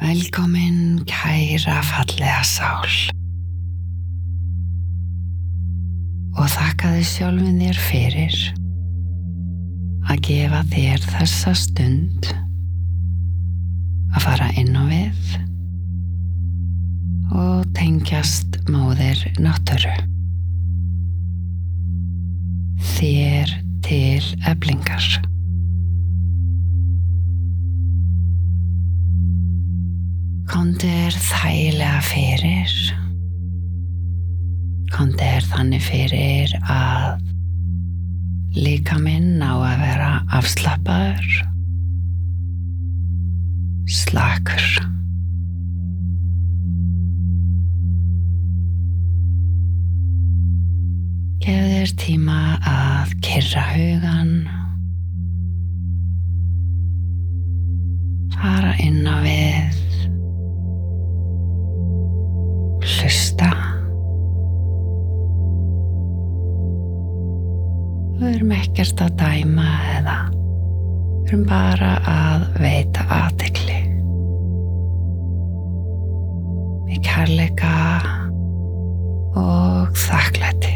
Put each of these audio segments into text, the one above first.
Velkomin kæra fallega sál. Og þakkaði sjálfin þér fyrir að gefa þér þessa stund að fara inn á við og tengjast móðir náttúru. Þér til eblingar. Kondi er þægilega fyrir. Kondi er þannig fyrir að líka minn á að vera afslappaður, slakur. Gef þér tíma að kyrra hugan, fara inn á við, hlusta. Við erum ekkert að dæma eða við erum bara að veita aðtegli. Með kærleika og þakklæti.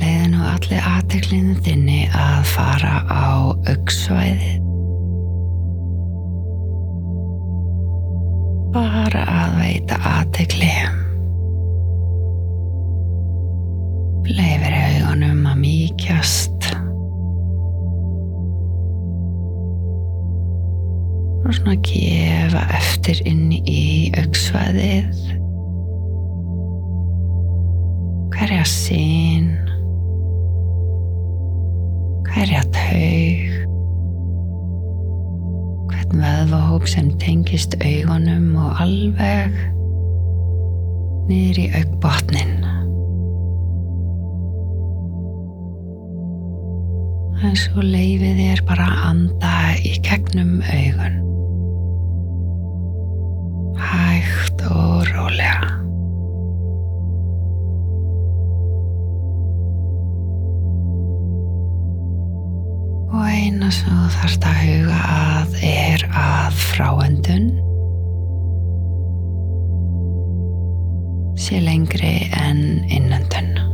Leiði nú allir aðteglinu þinni að fara á auksvæðið. Bara að veita aðtegli. Leifir augunum að mýkjast. Og svona gefa eftir inn í auksvæðið. Hverja sín. Hverja taug hvern veðvahóp sem tengist augunum og alveg niður í augbotnin. En svo leifið þér bara að anda í gegnum augun. Hægt og rólega. Eina sem þú þarfst að huga að er að fráöndun sé lengri en innöndun.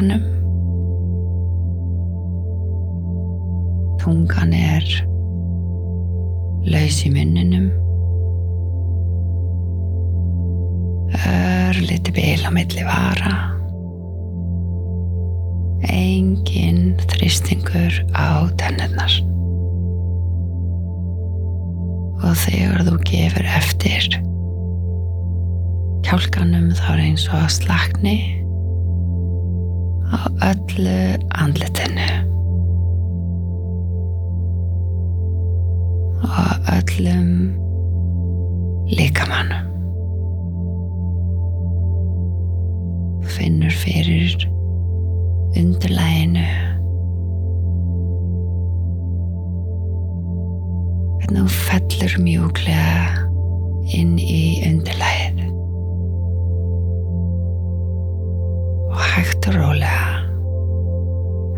Kjálkanum. Tungan er laus í munninum. Ör liti bil á milli vara. Engin þrýstingur á tennirnar og þegar þú gefur eftir kjálkanum þá er eins og slakni á öllu andletinu og á öllum líkamannum finnur fyrir undirlæginu hvernig þú fellur mjúklega inn í undirlæðið hægt og rólega.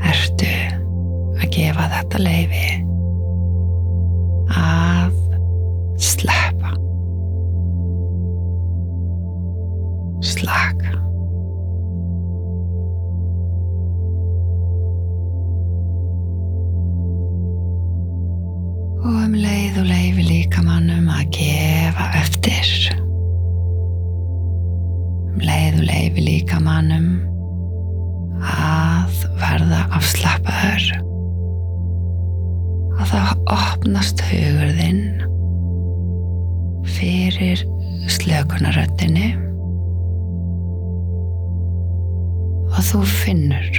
Ertu að gefa þetta leifi að sleppa. Slaka. Og um leið og leifi líkamannum að gefa eftir. Slökunaröttinni og þú finnur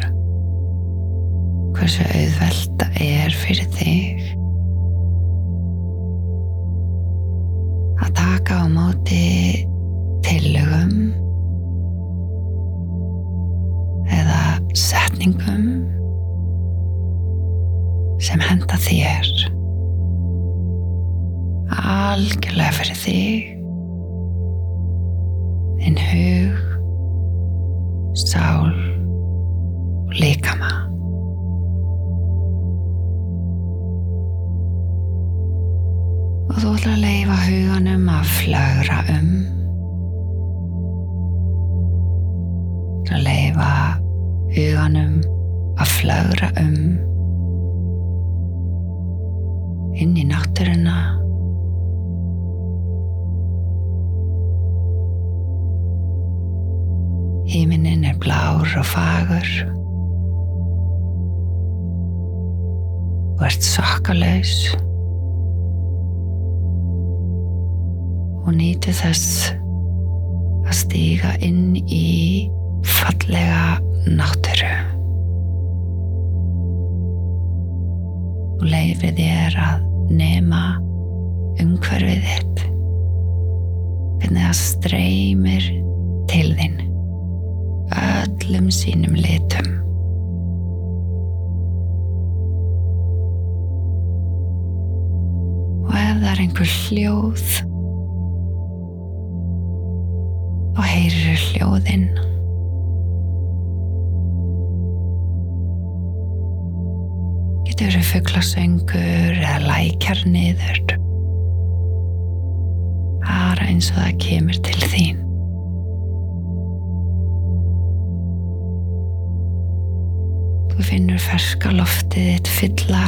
hversu auðvelt það er fyrir þig að taka á móti tillögum eða setningum sem henda þér. Algjörlega fyrir þig sál og líkama og þú ætlar að leifa huganum að flögra um. Að leifa huganum að flögra um. Inn í náttúruna Híminin er blár og fagur. Þú ert sokkalaus og nýti þess að stíga inn í fallega náttúru. Og leifið þér að nema umhverfið þitt hvernig það streymir til þinn öllum sínum litum. Og ef það er einhver hljóð, þá heyrir hljóðinn. Getur verið fugglasöngur eða lækjar niður. Bara eins og það kemur til þín. Þú finnur ferska loftið þitt fylla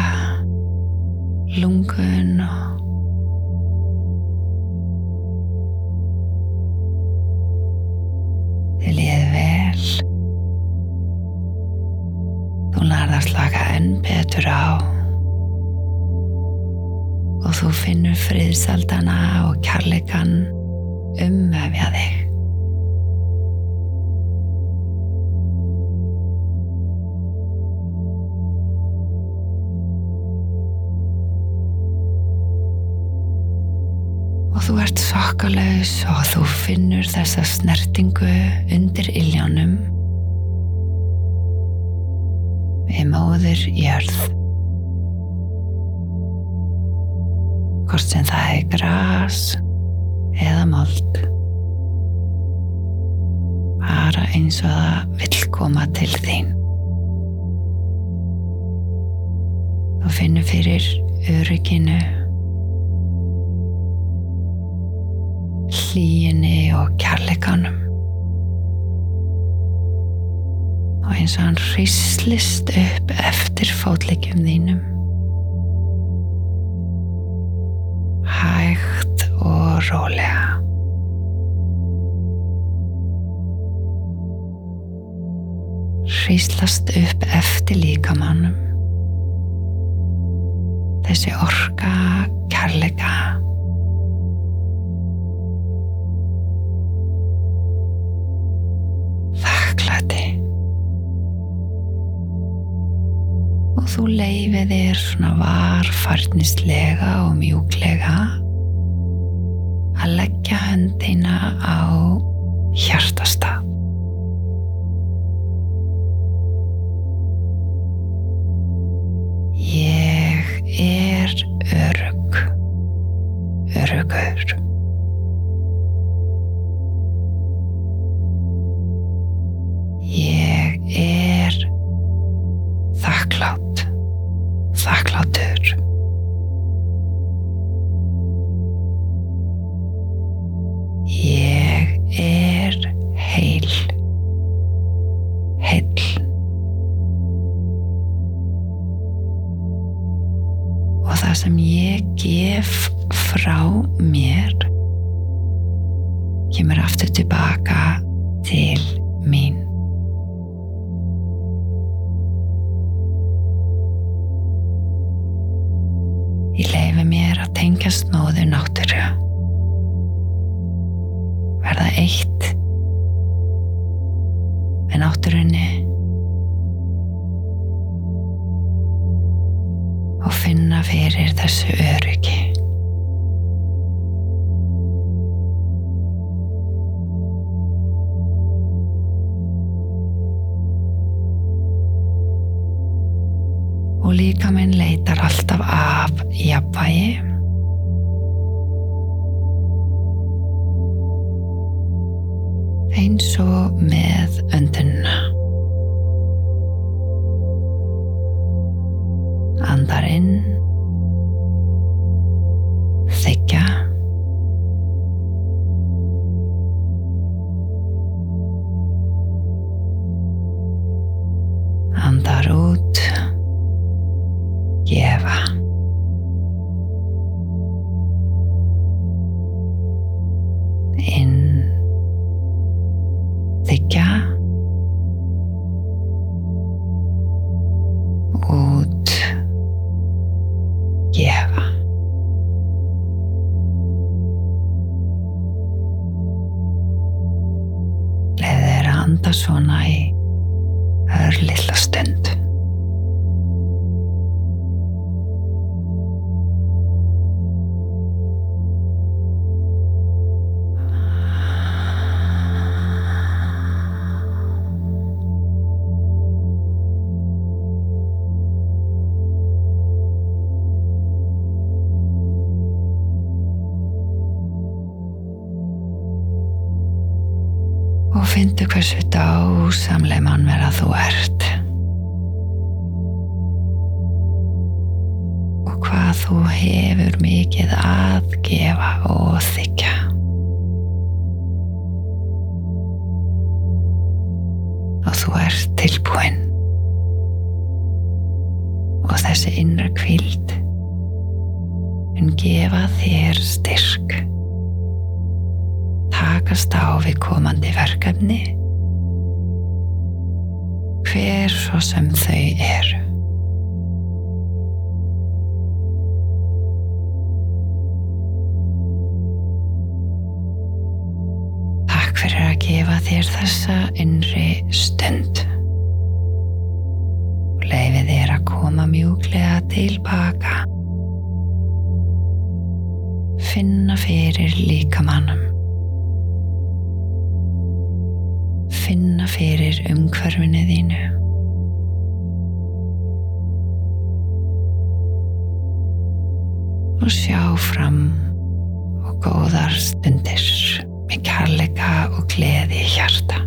lungun og þið liði vel. Þú lærði að slaka enn betur á og þú finnur friðsaldana og kærleikan umvefja sokkalaus og þú finnur þessa snertingu undir iljónum við móður jörð. Hvort sem það er gras eða mold. Bara eins og það vill koma til þín. Þú finnur fyrir örygginu hlýjinni og kærleikanum. Og eins og hann hrislist upp eftir fótleikjum þínum. Hægt og rólega. Hrislast upp eftir líkamannum. Þessi orka kærleika þakklæti og þú leifið þér svona varfarnislega og mjúklega að leggja höndina á hjartastað. Það sem ég gef frá mér kemur aftur tilbaka til mín. Ég leifi mér að tengjast móðu náttúru. Verða eitt þessu öryggi. Og líka minn leitar alltaf af jafnvægi. Eins og með öndunna. Andar inn. Leðið er að anda svona í örlilla stund. Fyndu hversu dásamleg mannverða þú ert. Og hvað þú hefur mikið að gefa og þykja. Og þú ert tilbúinn og þessi innra kvild en gefa þér styrk takast á við komandi verkefni hver svo sem þau eru. Takk fyrir að gefa þér þessa innri stund og leifi þér að koma mjúklega tilbaka. Finna fyrir líkamannum. Finna fyrir umhverfinu þínu. Og sjá fram og góðar stundir með kærleika og gleði í hjarta.